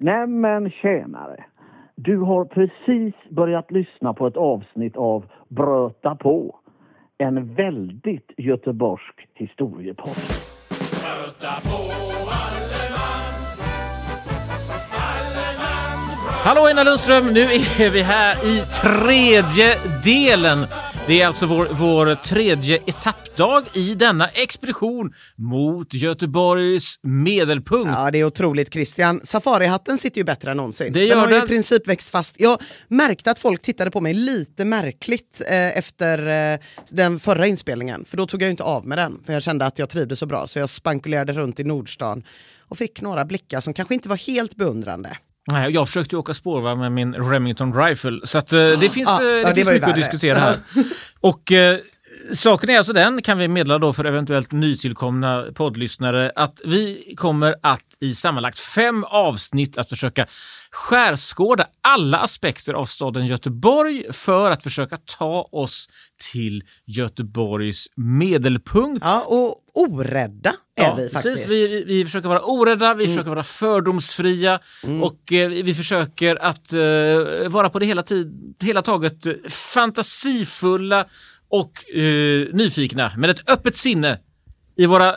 Nämen tjänare! Du har precis börjat lyssna på ett avsnitt av Bröta på. En väldigt göteborgsk historiepodd. Hallå Einar Lundström, nu är vi här i tredje delen. Det är alltså vår, vår tredje etappdag i denna expedition mot Göteborgs medelpunkt. Ja, det är otroligt Christian. Safarihatten sitter ju bättre än någonsin. Det gör den har ju den. i princip växt fast. Jag märkte att folk tittade på mig lite märkligt eh, efter eh, den förra inspelningen. För då tog jag ju inte av med den. För jag kände att jag trivdes så bra. Så jag spankulerade runt i Nordstan och fick några blickar som kanske inte var helt beundrande. Nej, jag försökte åka spårvagn med min Remington Rifle, så att, eh, det finns, ja, det det finns ju mycket att diskutera här. Och eh, saken är alltså den, kan vi meddela då för eventuellt nytillkomna poddlyssnare, att vi kommer att i sammanlagt fem avsnitt att försöka skärskåda alla aspekter av staden Göteborg för att försöka ta oss till Göteborgs medelpunkt. Ja, och orädda är vi faktiskt. Precis. Vi, vi försöker vara orädda, vi försöker vara fördomsfria och eh, vi försöker att eh, vara på det hela, tid, hela taget fantasifulla och eh, nyfikna med ett öppet sinne. I våra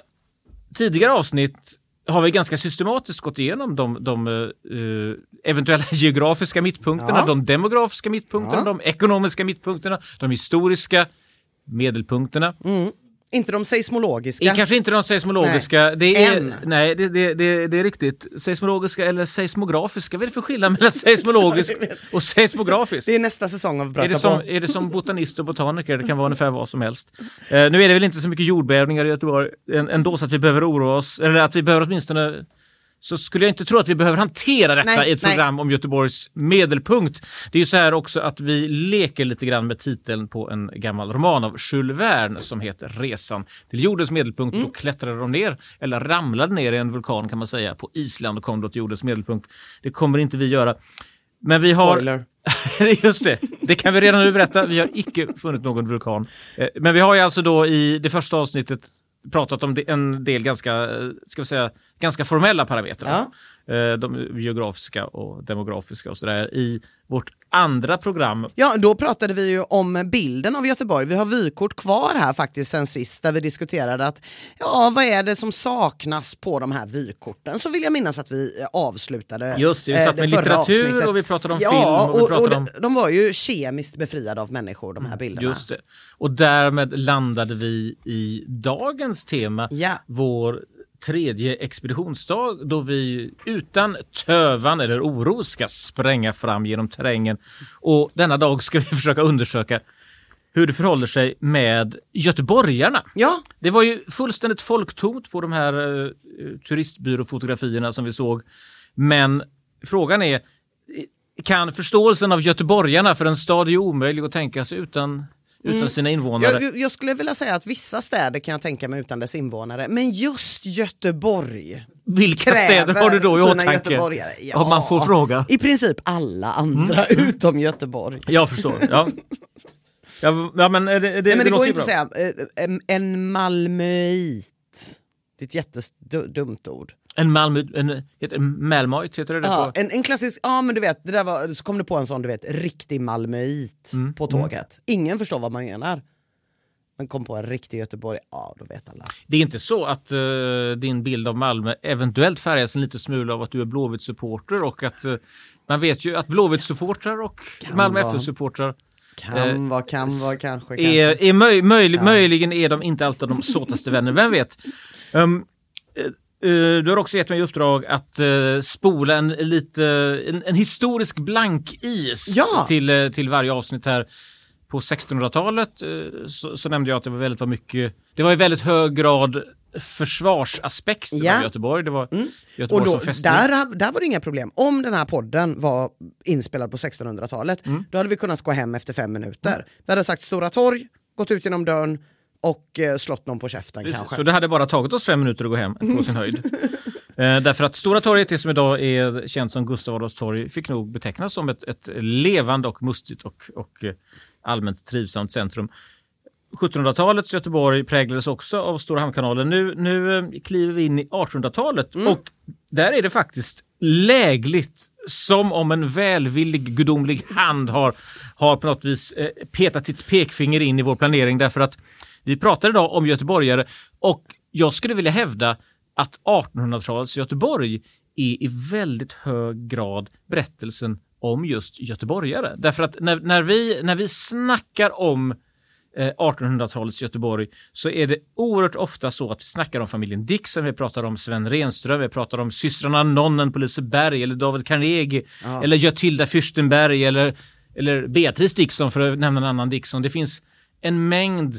tidigare avsnitt har vi ganska systematiskt gått igenom de, de eh, eventuella geografiska mittpunkterna, Ja. de demografiska mittpunkterna, Ja. de ekonomiska mittpunkterna, de historiska medelpunkterna. Inte de seismologiska. Kanske inte de seismologiska. Det är, Än. nej, det, det, det, det är riktigt. Seismologiska eller seismografiska. Vad är det för skillnad mellan seismologiskt och seismografiskt? Det är nästa säsong av Är Bröta det, som, är det som botanist och botaniker? Det kan vara ungefär vad som helst. Eh, nu är det väl inte så mycket jordbävningar i Göteborg än- ändå så att vi behöver oroa oss. Eller att vi behöver åtminstone så skulle jag inte tro att vi behöver hantera detta Nej, i ett nej. program om Göteborgs medelpunkt. Det är ju så här också att vi leker lite grann med titeln på en gammal roman av Jules Verne som heter Resan till jordens medelpunkt. Mm. Då klättrade de ner, eller ramlade ner i en vulkan kan man säga, på Island och kom då till jordens medelpunkt. Det kommer inte vi göra. Men vi har... Spoiler. Just det, det kan vi redan nu berätta. Vi har icke funnit någon vulkan. Eh, Men vi har ju alltså då i det första avsnittet pratat om en del ganska, eh, ska vi säga, ganska formella parametrar. Ja. De geografiska och demografiska och sådär. I vårt andra program Ja, då pratade vi ju om bilden av Göteborg. Vi har vykort kvar här faktiskt sen sist där vi diskuterade att ja, vad är det som saknas på de här vykorten? Så vill jag minnas att vi eh, avslutade Just det, vi eh, satt med förra litteratur avsnittet. och vi pratade om ja, film och vi pratade och om- de, de var ju kemiskt befriade av människor, de här bilderna. Just det. Och därmed landade vi i dagens tema, Ja. vår tredje expeditionsdag då vi utan tövan eller oro ska spränga fram genom terrängen. Och denna dag ska vi försöka undersöka hur det förhåller sig med göteborgarna. Ja, Det var ju fullständigt folktomt på de här eh, turistbyråfotografierna som vi såg. Men frågan är, kan förståelsen av göteborgarna, för en stad är omöjlig att tänka sig utan, utan sina invånare. jag, jag skulle vilja säga att vissa städer kan jag tänka mig utan dess invånare, men just Göteborg Vilka städer har du då i åtanke? göteborgare. Om man får fråga. I princip alla andra Mm. utom Göteborg. Jag förstår. Ja. Ja, ja men det, det, Nej, men det, går ju ju inte att säga eh, en, en malmöit. Det är ett jättedumt ord. En Malmö, en, heter Malmöit heter det Ja, på. en, en klassisk, ja men du vet, det där var, så kom du på en sån du vet, riktig malmöit Mm, på tåget. Ingen förstår vad man menar. men kom på en riktig Göteborg, ja då vet alla. Det är inte så att uh, din bild av Malmö eventuellt färgas en liten smula av att du är Blåvitt-supporter och att uh, man vet ju att Blåvitt-supportrar och Kan Malmö. FF-supportrar Kan Eh, vara, kan vara, kanske. är, kanske. är möj, möjlig, möjligen är de inte alltid de såtaste vänner, vem vet? Um, eh, du har också gett mig i uppdrag att eh, spola en, lite, en, en historisk blankis Ja. till, eh, till varje avsnitt här. På 1600-talet eh, så, så nämnde jag att det var väldigt var mycket, det var i väldigt hög grad försvarsaspekt Ja. av Göteborg. Det var Och Göteborg då, som fästning. där, där var det inga problem. Om den här podden var inspelad på 1600-talet, Mm. då hade vi kunnat gå hem efter fem minuter. Vi hade sagt Stora torg, gått ut genom dörren och eh, slått någon på käften Precis, kanske. Så det hade bara tagit oss fem minuter att gå hem på sin höjd. eh, därför att Stora torget, det som idag är känt som Gustav Adolfs torg, fick nog betecknas som ett, ett levande och mustigt och, och eh, allmänt trivsamt centrum. 1700-talets Göteborg präglades också av Stora hamnkanalen. Nu, nu eh, kliver vi in i 1800-talet och där är det faktiskt lägligt som om en välvillig gudomlig hand har, har på något vis eh, petat sitt pekfinger in i vår planering därför att vi pratar idag om göteborgare och jag skulle vilja hävda att 1800-talets Göteborg är i väldigt hög grad berättelsen om just göteborgare. Därför att när, när, vi, när vi snackar om 1800-talets Göteborg så är det oerhört ofta så att vi snackar om familjen Dixon, vi pratar om Sven Renström, vi pratar om systrarna Nonnen på Liseberg eller David Carnegie eller Götilda Fürstenberg eller, eller Beatrice Dixon för att nämna en annan Dixon. Det finns en mängd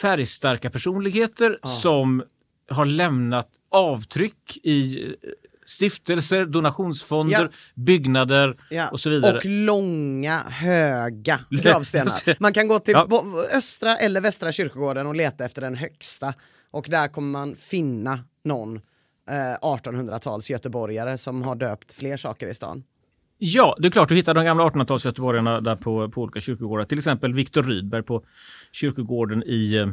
färgstarka personligheter som har lämnat avtryck i eh, stiftelser, donationsfonder, Ja. byggnader Ja, och så vidare. Och långa, höga gravstenar. Man kan gå till Ja. östra eller västra kyrkogården och leta efter den högsta. Och där kommer man finna någon eh, 1800-tals göteborgare som har döpt fler saker i stan. Ja, det är klart du hittar de gamla 1800-tals göteborgarna där på, på olika kyrkogårdar. Till exempel Viktor Rydberg på kyrkogården i eh,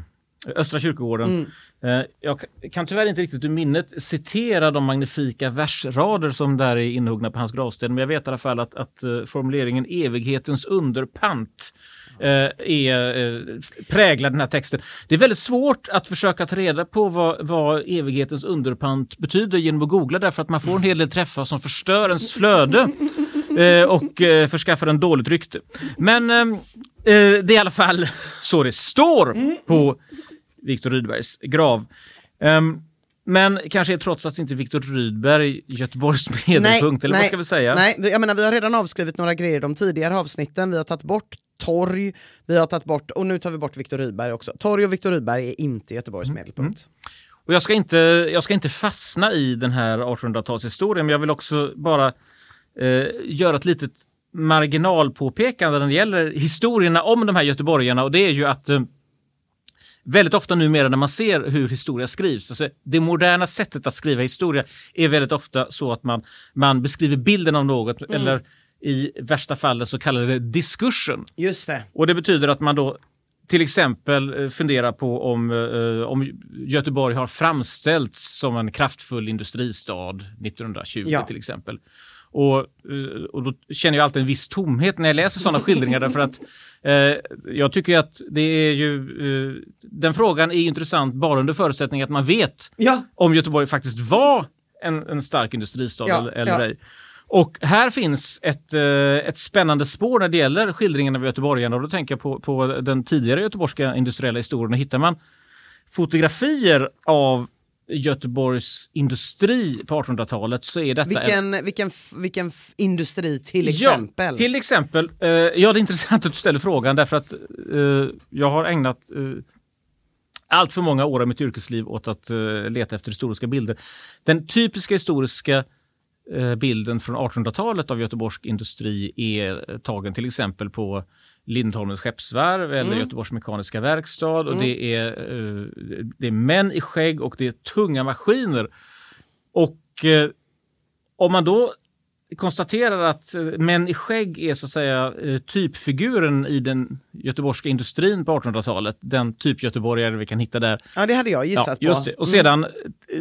Östra kyrkogården. Eh, jag kan tyvärr inte riktigt ur minnet citera de magnifika versrader som där är inhuggna på hans gravsten, men jag vet i alla fall att, att eh, formuleringen evighetens underpant eh, är, präglar den här texten. Det är väldigt svårt att försöka ta reda på vad, vad evighetens underpant betyder genom att googla därför att man får en hel del träffar som förstör ens flöde och förskaffar en dåligt rykte. Men det är i alla fall så det står på Viktor Rydbergs grav. Ehm, men kanske är trots allt inte Viktor Rydberg Göteborgs medelpunkt, eller vad ska vi säga? Nej, jag menar, vi har redan avskrivit några grejer i de tidigare avsnitten. Vi har tagit bort torg, vi har tagit bort, och nu tar vi bort Viktor Rydberg också. Torg och Viktor Rydberg är inte Göteborgs Mm. medelpunkt. Och jag ska, inte, jag ska inte fastna i den här 1800-talshistorien, men jag vill också bara eh, göra ett litet marginalpåpekande när det gäller historierna om de här göteborgarna och det är ju att eh, väldigt ofta numera när man ser hur historia skrivs, alltså det moderna sättet att skriva historia är väldigt ofta så att man, man beskriver bilden av något eller i värsta fallet så kallar det diskursen. Just det. Och det betyder att man då till exempel eh, funderar på om, eh, om Göteborg har framställts som en kraftfull industristad 1920 Ja. till exempel. Och, eh, och då känner jag alltid en viss tomhet när jag läser sådana skildringar därför att eh, jag tycker att det är ju, eh, den frågan är intressant bara under förutsättning att man vet Ja. om Göteborg faktiskt var en, en stark industristad Ja, eller, eller ja. ej. Och här finns ett, eh, ett spännande spår när det gäller skildringen av göteborgarna. Och då tänker jag på, på den tidigare göteborgska industriella historien. Och hittar man fotografier av Göteborgs industri på 1800-talet så är detta en, Vilken, vilken, f- vilken f- industri till exempel? Ja, till exempel. Eh, ja, det är intressant att du ställer frågan därför att eh, jag har ägnat eh, allt för många år av mitt yrkesliv åt att eh, leta efter historiska bilder. Den typiska historiska eh, bilden från 1800-talet av göteborgsk industri är tagen till exempel på Lindholmens skeppsvarv eller Göteborgs Mekaniska Verkstad. Och det, är, eh, det är män i skägg och det är tunga maskiner. Och eh, om man då konstaterar att eh, män i skägg är så att säga eh, typfiguren i den göteborgska industrin på 1800-talet. Den typ göteborgare vi kan hitta där. Ja, det hade jag gissat Ja, just på. det. Och sedan eh,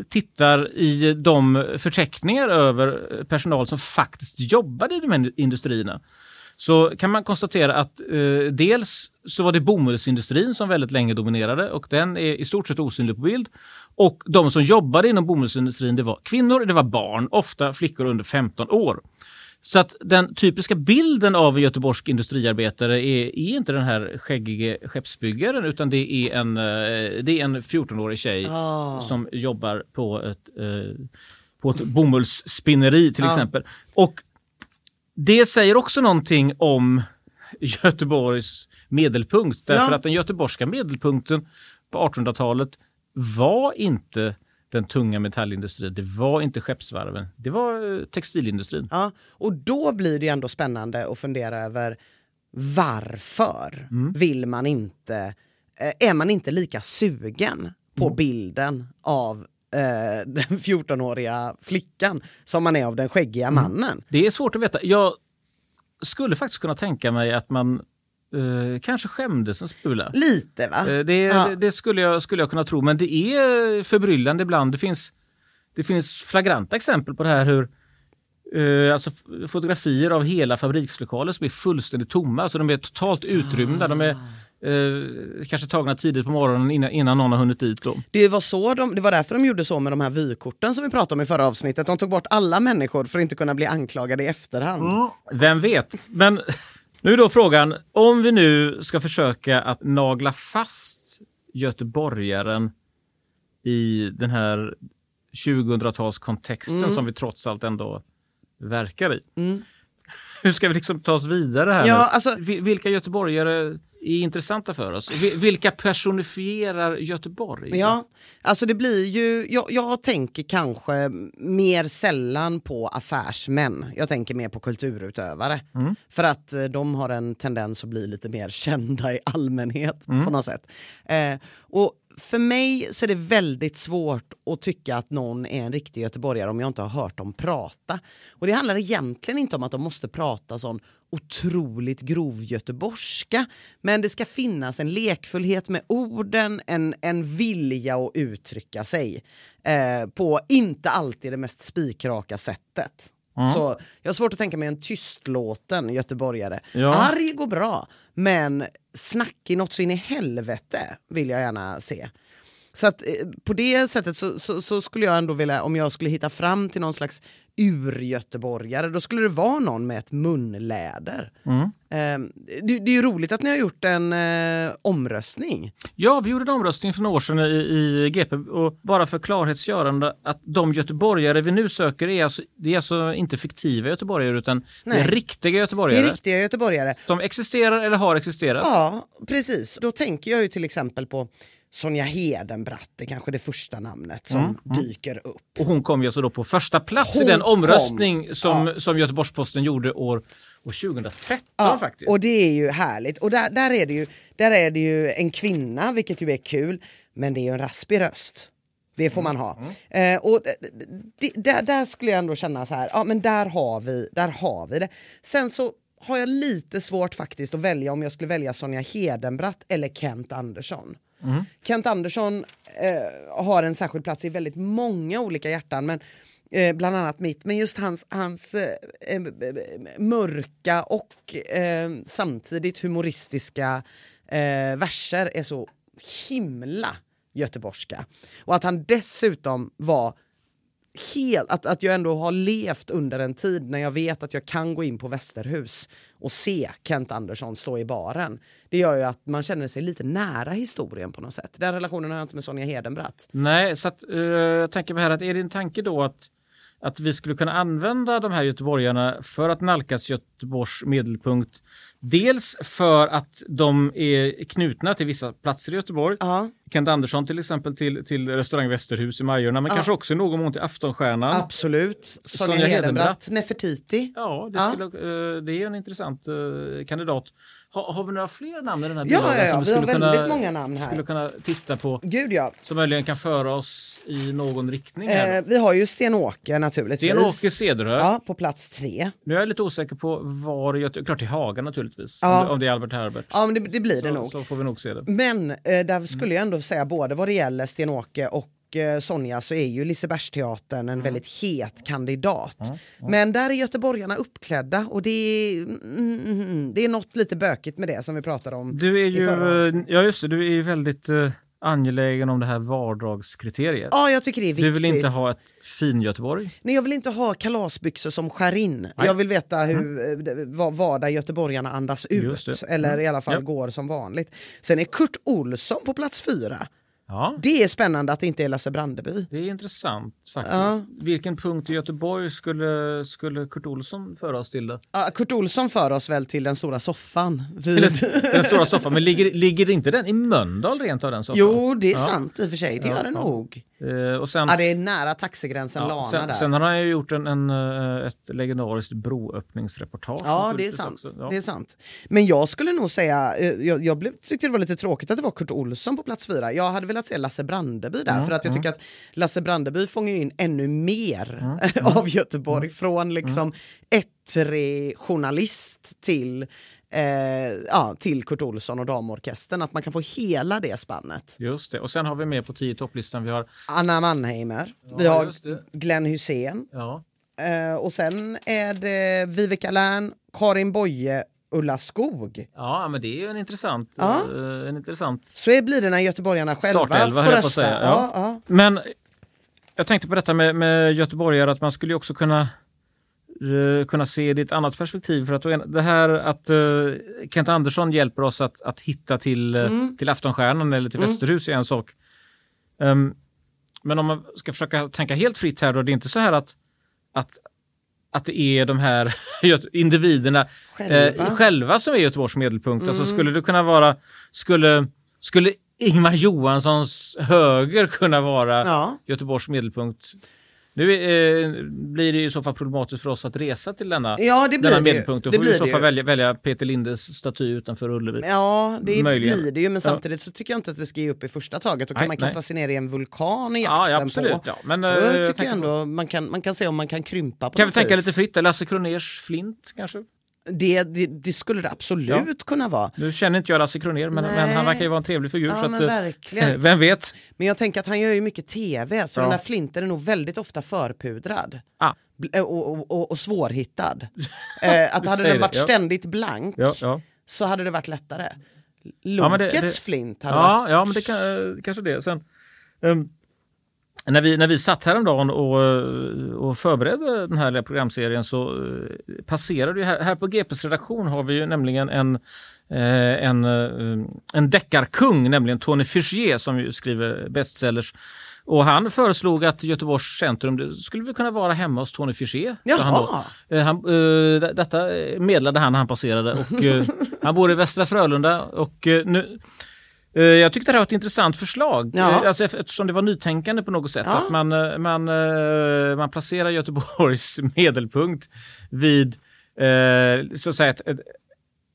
tittar i de förteckningar över personal som faktiskt jobbade i de här industrierna så kan man konstatera att eh, dels så var det bomullsindustrin som väldigt länge dominerade och den är i stort sett osynlig på bild. Och de som jobbade inom bomullsindustrin det var kvinnor, det var barn, ofta flickor under 15 år. Så att den typiska bilden av en göteborgsk industriarbetare är, är inte den här skäggige skeppsbyggaren utan det är en, eh, det är en 14-årig tjej som jobbar på ett, eh, på ett bomullsspinneri till exempel. Och det säger också någonting om Göteborgs medelpunkt därför Ja. att den göteborgska medelpunkten på 1800-talet var inte den tunga metallindustrin, det var inte skeppsvarven, det var eh, textilindustrin. Ja, och då blir det ändå spännande att fundera över varför Mm. vill man inte, eh, är man inte lika sugen på Mm. bilden av eh, den 14-åriga flickan som man är av den skäggiga Mm. mannen? Det är svårt att veta. Jag skulle faktiskt kunna tänka mig att man eh, kanske skämdes en smula. Lite va? Eh, Det, Ja. det, det skulle, jag, skulle jag kunna tro, men det är förbryllande ibland. Det finns, det finns flagranta exempel på det här hur eh, alltså fotografier av hela fabrikslokaler som är fullständigt tomma, alltså de är totalt utrymda. De är eh, kanske tagna tidigt på morgonen innan, innan någon har hunnit dit. Då. Det var, så de, det var därför de gjorde så med de här vykorten som vi pratade om i förra avsnittet. De tog bort alla människor för att inte kunna bli anklagade i efterhand. Vem vet? Men nu är då frågan, om vi nu ska försöka att nagla fast göteborgaren i den här 2000-talskontexten Mm. som vi trots allt ändå verkar i. Hur ska vi liksom ta oss vidare här Ja, alltså- Vi- Vilka göteborgare är intressanta för oss? Vi- Vilka personifierar Göteborg? Ja, alltså det blir ju, jag, jag tänker kanske mer sällan på affärsmän. Jag tänker mer på kulturutövare. För att eh, de har en tendens att bli lite mer kända i allmänhet på något sätt. Eh, och för mig så är det väldigt svårt att tycka att någon är en riktig göteborgare om jag inte har hört dem prata. Och det handlar egentligen inte om att de måste prata sån otroligt grov göteborgska. Men det ska finnas en lekfullhet med orden, en, en vilja att uttrycka sig eh, på inte alltid det mest spikraka sättet. Så jag har svårt att tänka mig en tystlåten göteborgare. Ja. Arg går bra, men snackig något så in i helvete vill jag gärna se. Så att eh, på det sättet så, så, så skulle jag ändå vilja, om jag skulle hitta fram till någon slags urgöteborgare, då skulle det vara någon med ett munläder. Eh, det, det är ju roligt att ni har gjort en eh, omröstning. Ja, vi gjorde en omröstning för några år sedan i, i GP och bara för klarhetsgörande att de göteborgare vi nu söker är alltså, det är alltså inte fiktiva göteborgare utan det är Nej. riktiga Det göteborgare är riktiga göteborgare. som existerar eller har existerat. Ja, precis. Då tänker jag ju till exempel på Sonja Hedenbratt, det är kanske det första namnet som dyker upp. Och hon kom ju alltså då på första plats Hon i den kom. omröstning som, som Göteborgs-Posten gjorde år, år 2013 Ja, faktiskt. och det är ju härligt. Och där, där, är det ju, där är det ju en kvinna, vilket ju är kul, men det är ju en raspig röst. Det får man ha. Eh, och det, det, där, där skulle jag ändå känna så här, ja men där har, vi, där har vi det. Sen så har jag lite svårt faktiskt att välja om jag skulle välja Sonja Hedenbratt eller Kent Andersson. Mm. Kent Andersson eh, har en särskild plats i väldigt många olika hjärtan, men eh, bland annat mitt. Men just hans, hans eh, eh, mörka och eh, samtidigt humoristiska eh, verser är så himla göteborgska. Och att han dessutom var helt, att, att jag ändå har levt under en tid när jag vet att jag kan gå in på Västerhus och se Kent Andersson stå i baren. Det gör ju att man känner sig lite nära historien på något sätt. Den relationen har jag inte med Sonja Hedenbratt. Nej, så att, eh, jag tänker mig här att är din tanke då att, att vi skulle kunna använda de här göteborgarna för att nalkas Göteborgs medelpunkt. Dels för att de är knutna till vissa platser i Göteborg. Ja, Kent Andersson till exempel till, till restaurang Västerhus i Majorna, men kanske också i någon mån till Aftonstjärnan. absolut. Sonja, Sonja Hedenbratt. Nefertiti. Ja, det, Ja. skulle, eh, det är en intressant eh, kandidat. Ha, har vi några fler namn i den här Ja, bilagan ja, ja, som vi har skulle väldigt kunna, många namn här. skulle kunna titta på Gud ja. som möjligen kan föra oss i någon riktning? Här. Eh, vi har ju Sten-Åke naturligtvis. Sten-Åke Cederhö. Ja, på plats tre. Nu är jag lite osäker på var i Göte- Klart i Haga naturligtvis. Ja. Om, det, om det är Albert Herbert. Ja, men det, det blir det så, nog. så får vi nog se det. Men eh, där skulle jag ändå säga både vad det gäller Sten-Åke och eh, Sonja så är ju Lisebergsteatern en väldigt het kandidat. Men där är göteborgarna uppklädda och det är, mm, mm, det är något lite bökigt med det som vi pratade om Du är ju, ja just det, du är ju väldigt eh, angelägen om det här vardagskriteriet. Ja, jag tycker det är viktigt. Du vill inte ha ett fin-Göteborg? Nej, jag vill inte ha kalasbyxor som skär in. Nej. Jag vill veta hur, mm. vad, vad där göteborgarna andas ut. Eller Mm. i alla fall Ja. går som vanligt. Sen är Kurt Olsson på plats fyra. Ja, Det är spännande att det inte är Lasse Brandeby. det är intressant faktiskt. Ja. Vilken punkt i Göteborg skulle, skulle Kurt Olsson föra oss till? Då? Ja, Kurt Olsson för oss väl till den stora soffan. Den, Vid... den stora soffan, men ligger, ligger inte den i Mölndal rent av den soffan? Jo, det är sant i och för sig. Det gör ja. nog. Eh, och sen, Ja, det är nära taxigränsen Lana sen, där. sen har han ju gjort en, en, eh, ett legendariskt broöppningsreportage. Ja, det är sant. det är sant. Men jag skulle nog säga, eh, jag, jag blev, tyckte det var lite tråkigt att det var Kurt Olsson på plats fyra. Jag hade velat se Lasse Brandeby där, för att jag tycker att Lasse Brandeby fångar in ännu mer av Göteborg. Från liksom journalist till eh, ja, till Kurt Olsson och damorkestern. Att man kan få hela det spannet. Just det. Och sen har vi med på 10 topplistan, vi har Anna Mannheimer, vi Ja, har just det. Glenn Hussein ja, eh, och sen är det Viveka Lärn, Karin Boye, Ulla Skog. ja, men det är ju en intressant, Ja. eh, en intressant Så är- blir det när göteborgarna själva Startelva, får rösta. säga. Ja. Ja. Men jag tänkte på detta med, med göteborgare, att man skulle ju också kunna eh, kunna se det i ett annat perspektiv. För att det här att uh, Kent Andersson hjälper oss att, att hitta till, Mm. till Aftonstjärnan eller till Västerhus är en sak. Ehm, men om man ska försöka tänka helt fritt här då, det är inte så här att, att, att det är de här individerna Själva. eh, själva som är Göteborgs medelpunkt. Alltså skulle det kunna vara, skulle, skulle Ingmar Johanssons höger kunna vara Ja. Göteborgs medelpunkt? Nu eh, blir det ju i så fall problematiskt för oss att resa till denna, Ja, det blir denna medelpunkt. Då får vi i så fall välja, välja Peter Lindes staty utanför Ullevi. Ja, det Möjligen. blir det ju, men Ja. samtidigt så tycker jag inte att vi ska ge upp i första taget. Då kan Nej, man kasta nej. sig ner i en vulkan i Ja, jakten ja, absolut. på. Ja, men, så eh, jag tycker jag ändå man kan, man kan se om man kan krympa på Kan vi tänka vis. lite fritt? Lasse Kroners Flint kanske? Det, det, det skulle det absolut kunna vara. Nu känner inte jag Lasse Kroner men, men han verkar ju vara en trevlig figur. Ja, så att, men eh, verkligen. Vem vet? Men jag tänker att han gör ju mycket tv, så Ja. den där flinten är nog väldigt ofta förpudrad. Ah, eh, Och, och, och, och svårhittad. eh, att hade den varit det, ja. ständigt blank ja, ja. så hade det varit lättare. Ja, Lokets flint hade varit... Ja, ja men det kan, eh, kanske det. Sen, ehm, när, vi, när vi satt häromdagen och, och förberedde den här programserien så eh, passerade ju här, här på GPs redaktion har vi ju nämligen en, eh, en, eh, en deckarkung, nämligen Tony Fichier som ju skriver bestsellers. Och han föreslog att Göteborgs centrum skulle vi kunna vara hemma hos Tony sa Han, då. Han, detta medlade han när han passerade. Och, han bor i Västra Frölunda och nu, Jag tyckte det här var ett intressant förslag. Ja. Eh, Alltså, eftersom det var nytänkande på något sätt. Ja. Att man, eh, man, eh, man placerar Göteborgs medelpunkt vid eh, så att säga, ett,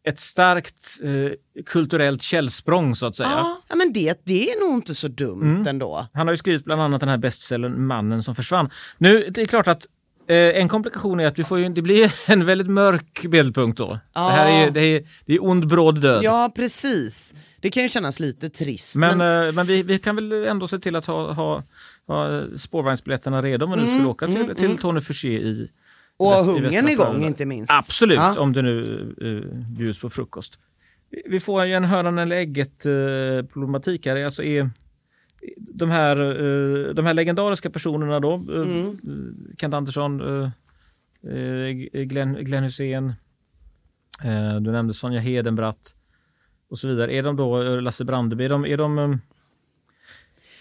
ett, starkt eh, kulturellt källsprång så att säga. Ja, men det, det är nog inte så dumt Mm. ändå. Han har ju skrivit bland annat den här bestsellern Mannen som försvann. Nu, det är klart att eh, en komplikation är att vi får ju, det blir en väldigt mörk medelpunkt då. Det här är, ju- det är, det är ond bråd död. Ja, precis. Det kan ju kännas lite trist. Men, men... eh, men vi, vi kan väl ändå se till att ha, ha, ha spårvagnsbiljetterna redo om vi nu skulle åka till, till Tony Fuché i Mm, och väst- i hungern igång inte minst. Absolut, Ja. om det nu uh, bjuds på frukost. Vi- Vi får ju en hönan eller ägget uh, problematik här. Alltså är de, här, eh, de här legendariska personerna då, uh, Mm. Kent Andersson, uh, Glenn, Glenn Hussein, eh, du nämnde Sonja Hedenbratt och så vidare. Är de då eh, Lasse Brandeby, är de, är de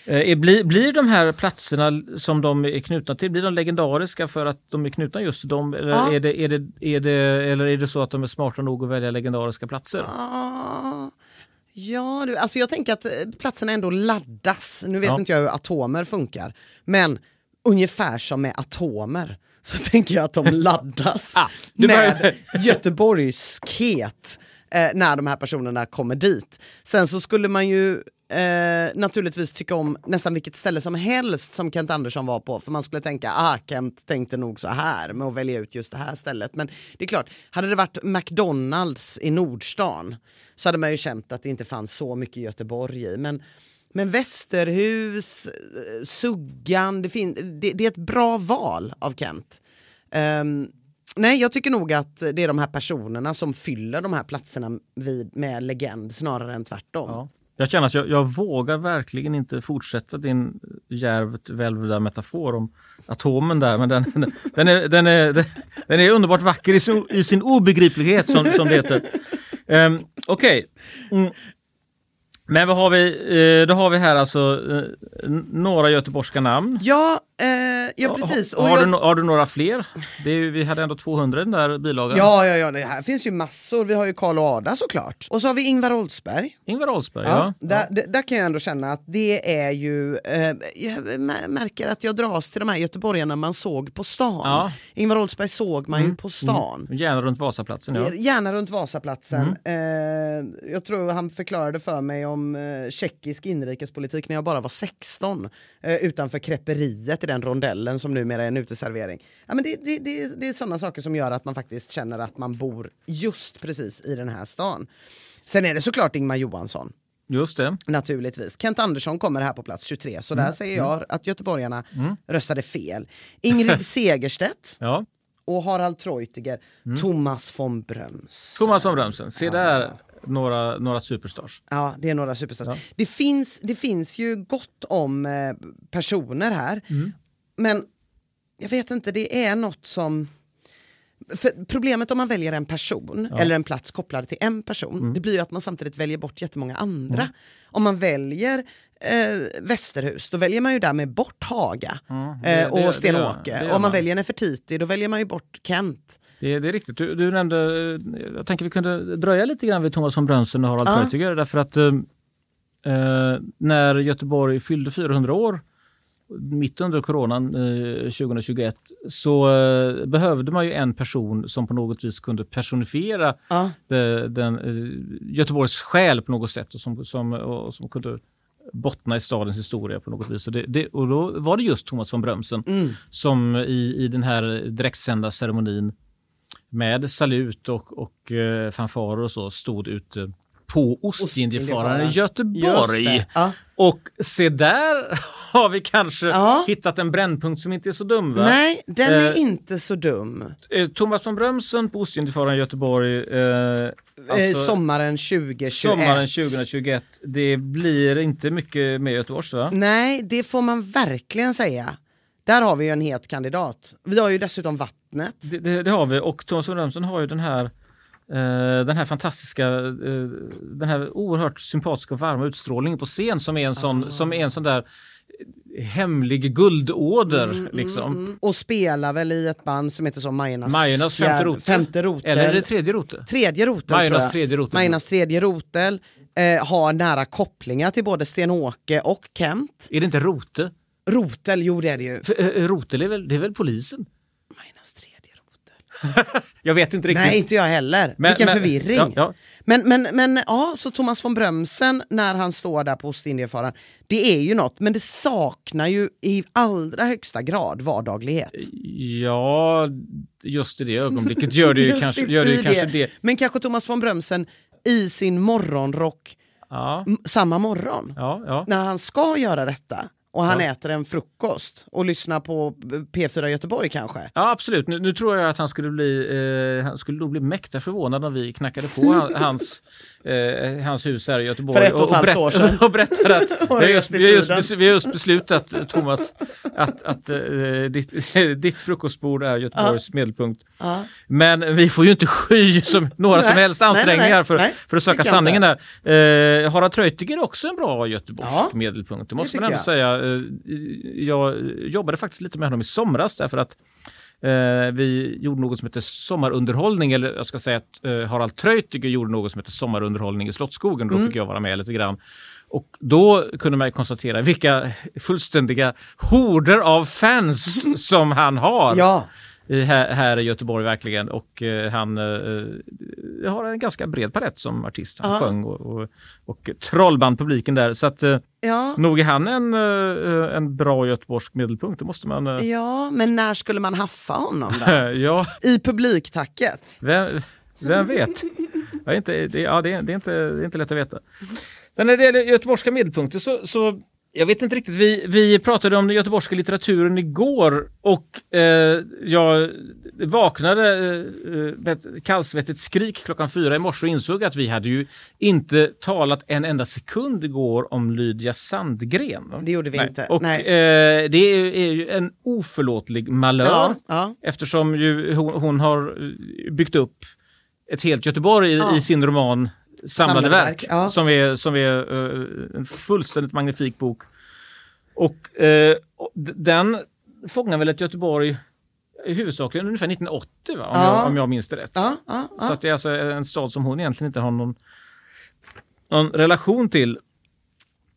eh, är, blir, blir de här platserna som de är knutna till, blir de legendariska för att de är knutna just till dem? Eller, Ja. är, det, är, det, är, det, eller är det så att de är smarta nog att välja legendariska platser? Ah, Ja, du, alltså jag tänker att eh, platserna ändå laddas. Nu vet Ja. inte jag hur atomer funkar, men ungefär som med atomer så tänker jag att de laddas Ah, med göteborgskhet eh, när de här personerna kommer dit. Sen så skulle man ju eh, naturligtvis tycka om nästan vilket ställe som helst som Kent Andersson var på för man skulle tänka ah Kent tänkte nog så här med att välja ut just det här stället. Men det är klart, hade det varit McDonalds i Nordstan så hade man ju känt att det inte fanns så mycket Göteborg i. Men Men Västerhus, eh, Suggan, det, fin- det, det är ett bra val av Kent. Um, nej, jag tycker nog att det är de här personerna som fyller de här platserna vid, med legend snarare än tvärtom. Ja. Jag känner att jag, jag vågar verkligen inte fortsätta din djärvt välvda metafor om atomen där. Men den, den, är, den, är, den är underbart vacker i sin, i sin obegriplighet som, som det heter. Um, Okej. Mm. Men vad har vi? Eh, då har vi här alltså eh, några göteborgska namn. Ja, eh, ja precis. Och har, jag- du, no- har du några fler? Ju, vi hade ändå 200 i den där bilagan. Ja, ja, ja, det här finns ju massor. Vi har ju Karl och Ada såklart. Och så har vi Ingvar Oldsberg. Ingvar Oldsberg, Ja, ja. Där, där- där kan jag ändå känna att det är ju... Eh, jag mär- märker att jag dras till de här göteborgarna man såg på stan. Ja. Ingvar Oldsberg såg man ju på stan. Gärna runt Vasaplatsen. Ja. Gärna runt Vasaplatsen. Mm. Eh, jag tror han förklarade för mig om eh, tjeckisk inrikespolitik när jag bara var 16. Eh, utanför Kreperiet i den rondellen som numera är en uteservering. Ja, men det, det, det, det är sådana saker som gör att man faktiskt känner att man bor just precis i den här stan. Sen är det såklart Ingmar Johansson. Just det. Naturligtvis. Kent Andersson kommer här på plats 23, så Mm. där säger jag att göteborgarna röstade fel. Ingrid Segerstedt Ja. och Harald Treutiger. Mm. Thomas von Bröms. Thomas von Brömsen, se där några, några superstars. Ja, det är några superstars. Det, finns, det finns ju gott om eh, personer här. Mm. Men jag vet inte, det är något som... För problemet om man väljer en person eller en plats kopplad till en person, Mm. det blir ju att man samtidigt väljer bort jättemånga andra. Om man väljer eh, Västerhus, då väljer man ju därmed bort Haga det- eh, och det- Sten-Åke. det Om man man. väljer Nefertiti, då väljer man ju bort Kent. Det, det är riktigt. Du, du nämnde, jag tänker vi kunde dröja lite grann vid Thomas von Brömsen och Harald Ja. Treutiger därför att eh, eh, när Göteborg fyllde 400 år mitt under coronan eh, 2021 så eh, behövde man ju en person som på något vis kunde personifiera Ja. de, den, eh, Göteborgs själ på något sätt och som, som, och som kunde bottna i stadens historia på något vis. Och, det, det, och då var det just Thomas von Brömsen Mm. som i, i den här direktsända ceremonin med salut och, och eh, fanfarer och så stod ute på Ostindiefararen Göteborg. Ja. Och se där har vi kanske Ja. hittat en brännpunkt som inte är så dum. Va? Nej, den är Eh, inte så dum. Eh, Thomas von Brömsen på Ostindiefararen i Göteborg. Eh, eh, alltså, sommaren 2021. sommaren 2021. Det blir inte mycket med Göteborgs va? Nej, det får man verkligen säga. Där har vi ju en het kandidat. Vi har ju dessutom vattnet. Det, det, det har vi och Thomas von Brömsen har ju den här den här fantastiska, eh, den här oerhört sympatiska och varma utstrålningen på scen som är en sån, som är en sån där hemlig guldåder. liksom. Och spelar väl i ett band som heter så Majornas, Majornas femte rotel. femte rotel. Eller är det tredje rote? Tredje rotel Majornas tredje rotel. Majornas tredje rotel. Eh, har nära kopplingar till både Sten-Åke och Kent. Är det inte rote? Rotel, jo det är det ju. För, eh, rotel är väl, det är väl polisen? Majornas tredje rotel. Jag vet inte riktigt. Nej, inte jag heller. Men- Vilken men- förvirring. ja, ja. Men, men, men ja, så Thomas von Brömsen när han står där på Ostindiefararen, det är ju något, men det saknar ju i allra högsta grad vardaglighet. Ja, just i det ögonblicket gör det ju kanske, gör det, ju kanske det. Men kanske Thomas von Brömsen i sin morgonrock Ja, samma morgon, när han ska göra detta och han Ja. äter en frukost och lyssnar på P4 Göteborg kanske. Ja absolut, nu, nu tror jag att han skulle bli, eh, han skulle nog bli mäkta förvånad när vi knackade på han, hans, eh, hans hus här i Göteborg. För ett och ett halvt berätt- år sedan. och berättade att vi Och har, just, vi, har just, vi har just beslutat, Thomas, att, att eh, ditt, ditt frukostbord är Göteborgs medelpunkt. Ja. Men vi får ju inte sky som några som Nej, helst nej, nej, ansträngningar nej. för, för att söka sanningen där. Eh, Harald Treutiger är också en bra göteborgsk Ja, medelpunkt, det måste tycker man ändå jag. säga. Eh, jag jobbade faktiskt lite med honom i somras därför att Eh, vi gjorde något som heter sommarunderhållning, eller jag ska säga att eh, Harald Treutiger gjorde något som heter sommarunderhållning i Slottsskogen. Mm. Då fick jag vara med lite grann. Och då kunde man konstatera vilka fullständiga horder av fans som han har Ja, här, här i Göteborg verkligen. Och eh, han eh, har en ganska bred palett som artist. Han Ja. sjöng och, och, och trollband publiken där. Så att eh, ja. nog är han en, eh, en bra göteborgsk medelpunkt. Det måste man... Eh, ja, men när skulle man haffa honom då? ja, I publiktacket? vem, vem vet? Ja, inte, det, ja, det, är, det, är inte, det är inte lätt att veta. Sen när det gäller göteborgska medelpunkter så, så jag vet inte riktigt, vi, vi pratade om den göteborgska litteraturen igår och eh, jag vaknade eh, med ett kallsvettigt skrik klockan fyra i morse och insåg att vi hade ju inte talat en enda sekund igår om Lydia Sandgren. Det gjorde vi Nej. inte. Och eh, det är, ju- är ju en oförlåtlig malör Ja, ja. eftersom ju hon, hon har eh, byggt upp ett helt Göteborg i, Ja. i sin roman Samlade, Samlade verk, verk, ja. som är, som är eh, en fullständigt magnifik bok. Och eh, d- den fångar väl ett Göteborg huvudsakligen ungefär 1980 va? Om, Ja. jag, om jag minns det rätt. Ja. Så att det är alltså en stad som hon egentligen inte har någon, någon relation till.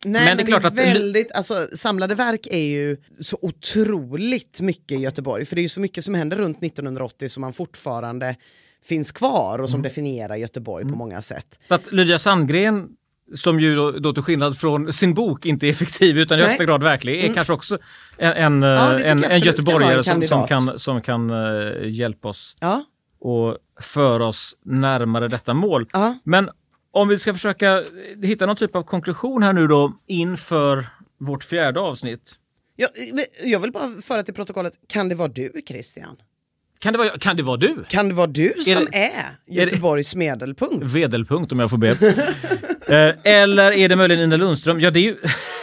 Nej, Men det är klart att- väldigt, alltså, samlade verk är ju så otroligt mycket i Göteborg. För det är ju så mycket som händer runt 1980 som man fortfarande finns kvar och som Mm. definierar Göteborg på många sätt. Så att Lydia Sandgren som ju då, då till skillnad från sin bok inte är fiktiv utan i. Mm. högsta grad verklig, är kanske också en, en, eh, Ja, en, en göteborgare en som, som kan, som kan eh, hjälpa oss Ja, och föra oss närmare detta mål. Ja. Men om vi ska försöka hitta någon typ av konklusion här nu då inför vårt fjärde avsnitt. jag, jag vill bara föra till protokollet, kan det vara du Christian? Kan det vara, kan det vara du? Kan det vara du som det- är, Göteborgs medelpunkt? Vedelpunkt om jag får be. Eh, Eller är det möjligen Ina Lundström? Ja, det, är ju,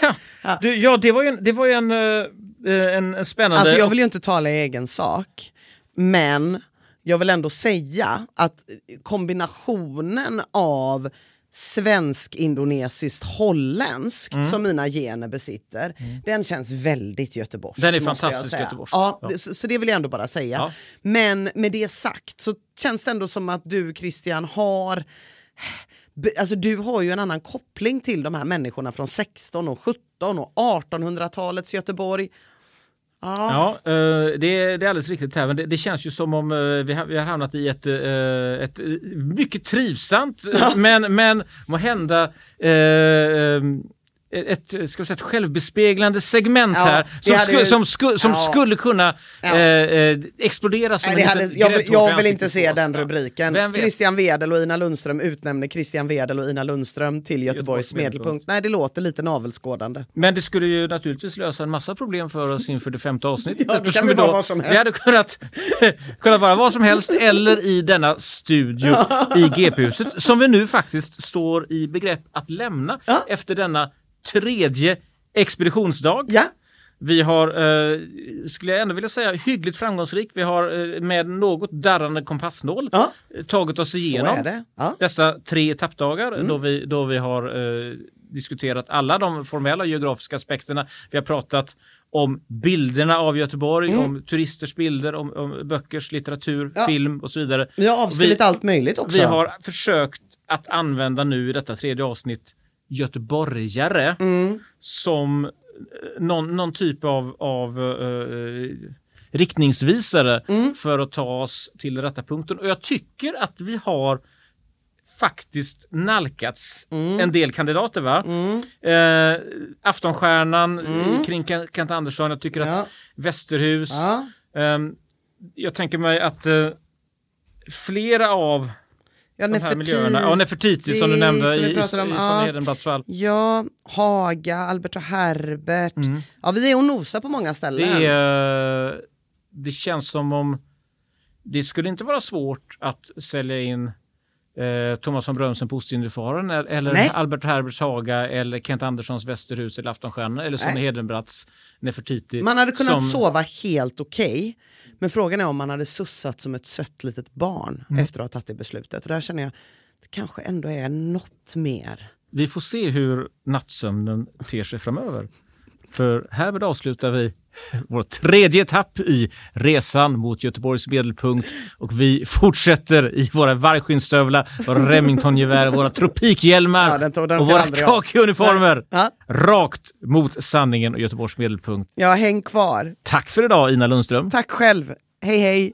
du, ja, det var ju en, det var ju en, eh, en, en spännande... Alltså jag vill ju inte tala i egen sak, men jag vill ändå säga att kombinationen av svensk, indonesiskt, holländskt som mina gener besitter, den känns väldigt göteborgsk. Den är fantastiskt säga. göteborgsk. Ja, Ja. det, så, så det vill jag ändå bara säga. Ja. Men med det sagt så känns det ändå som att du Christian har Alltså du har ju en annan koppling till de här människorna från 16 och 17 och 1800-talets Göteborg. Ja, eh, det, är- det är alldeles riktigt här, men det, det känns ju som om eh, vi har, vi har hamnat i ett, eh, ett mycket trivsamt, men, men må hända eh, eh, ett, ska vi säga, ett självbespeglande segment Ja, här som, sku, ju- som, sku, som Ja. skulle kunna Ja. eh, eh, explodera som Nej, en hade, jag, vill- jag vill inte se den rubriken. Christian Wedel och Ina Lundström utnämner Christian Wedel och Ina Lundström till Göteborgs Göteborgs medelpunkt. Nej, det låter lite navelskådande. Men det skulle ju naturligtvis lösa en massa problem för oss inför det femte avsnittet. Ja, det kan vi vara vad som Vi helst. hade kunnat, kunnat vara vad som helst eller i denna studio i GP-huset som vi nu faktiskt står i begrepp att lämna efter denna tredje expeditionsdag. Ja, Vi har, eh, skulle jag ändå vilja säga, hyggligt framgångsrik. Vi har eh, med något darrande kompassnål Ja. eh, tagit oss igenom. Ja. dessa tre etappdagar Mm. då, vi, då vi har eh, diskuterat alla de formella geografiska aspekterna. Vi har pratat om bilderna av Göteborg, om turisters bilder, om, om böckers litteratur, Mm. Ja. film och så vidare. Vi har avskrivit Vi- allt möjligt också. Vi har försökt att använda nu i detta tredje avsnitt göteborgare Mm. som eh, någon, någon typ av, av eh, riktningsvisare Mm. för att ta oss till rätta punkten. Och jag tycker att vi har faktiskt nalkats Mm. en del kandidater. Va? Eh, Aftonstjärnan eh, kring Kent Andersson, jag tycker Mm. Ja. att Västerhus. Ja. Ehm, jag tänker mig att eh, flera av Ja, de här miljöerna, ja Nefertiti som du nämnde i, i, i ja. Haga, Albert och Herbert. Ja, vi är och nosar på många ställen. Mm. Det, är, det känns som om det skulle inte vara svårt att sälja in eh, Thomas von Brömsen på Ostindiefararen eller Nej. Albert Herberts Haga eller Kent Anderssons Västerhus eller Aftonstjärnan eller Sonja Nej. Hedenbratts Nefertiti. Man hade kunnat som, sova helt okej. Men frågan är om man hade sussat som ett sött litet barn Mm. efter att ha tagit det beslutet. Och där känner jag, det kanske ändå är något mer. Vi får se hur nattsömnen ter sig framöver. För härmed avslutar vi vår tredje etapp i resan mot Göteborgs medelpunkt och vi fortsätter i våra vargskinnstövlar, våra Remingtongevär, våra tropikhjälmar Ja, den tog- den och våra kakiuniformer. Ja. Rakt mot sanningen och Göteborgs medelpunkt. Ja, häng kvar. Tack för idag Ina Lundström. Tack själv. Hej hej.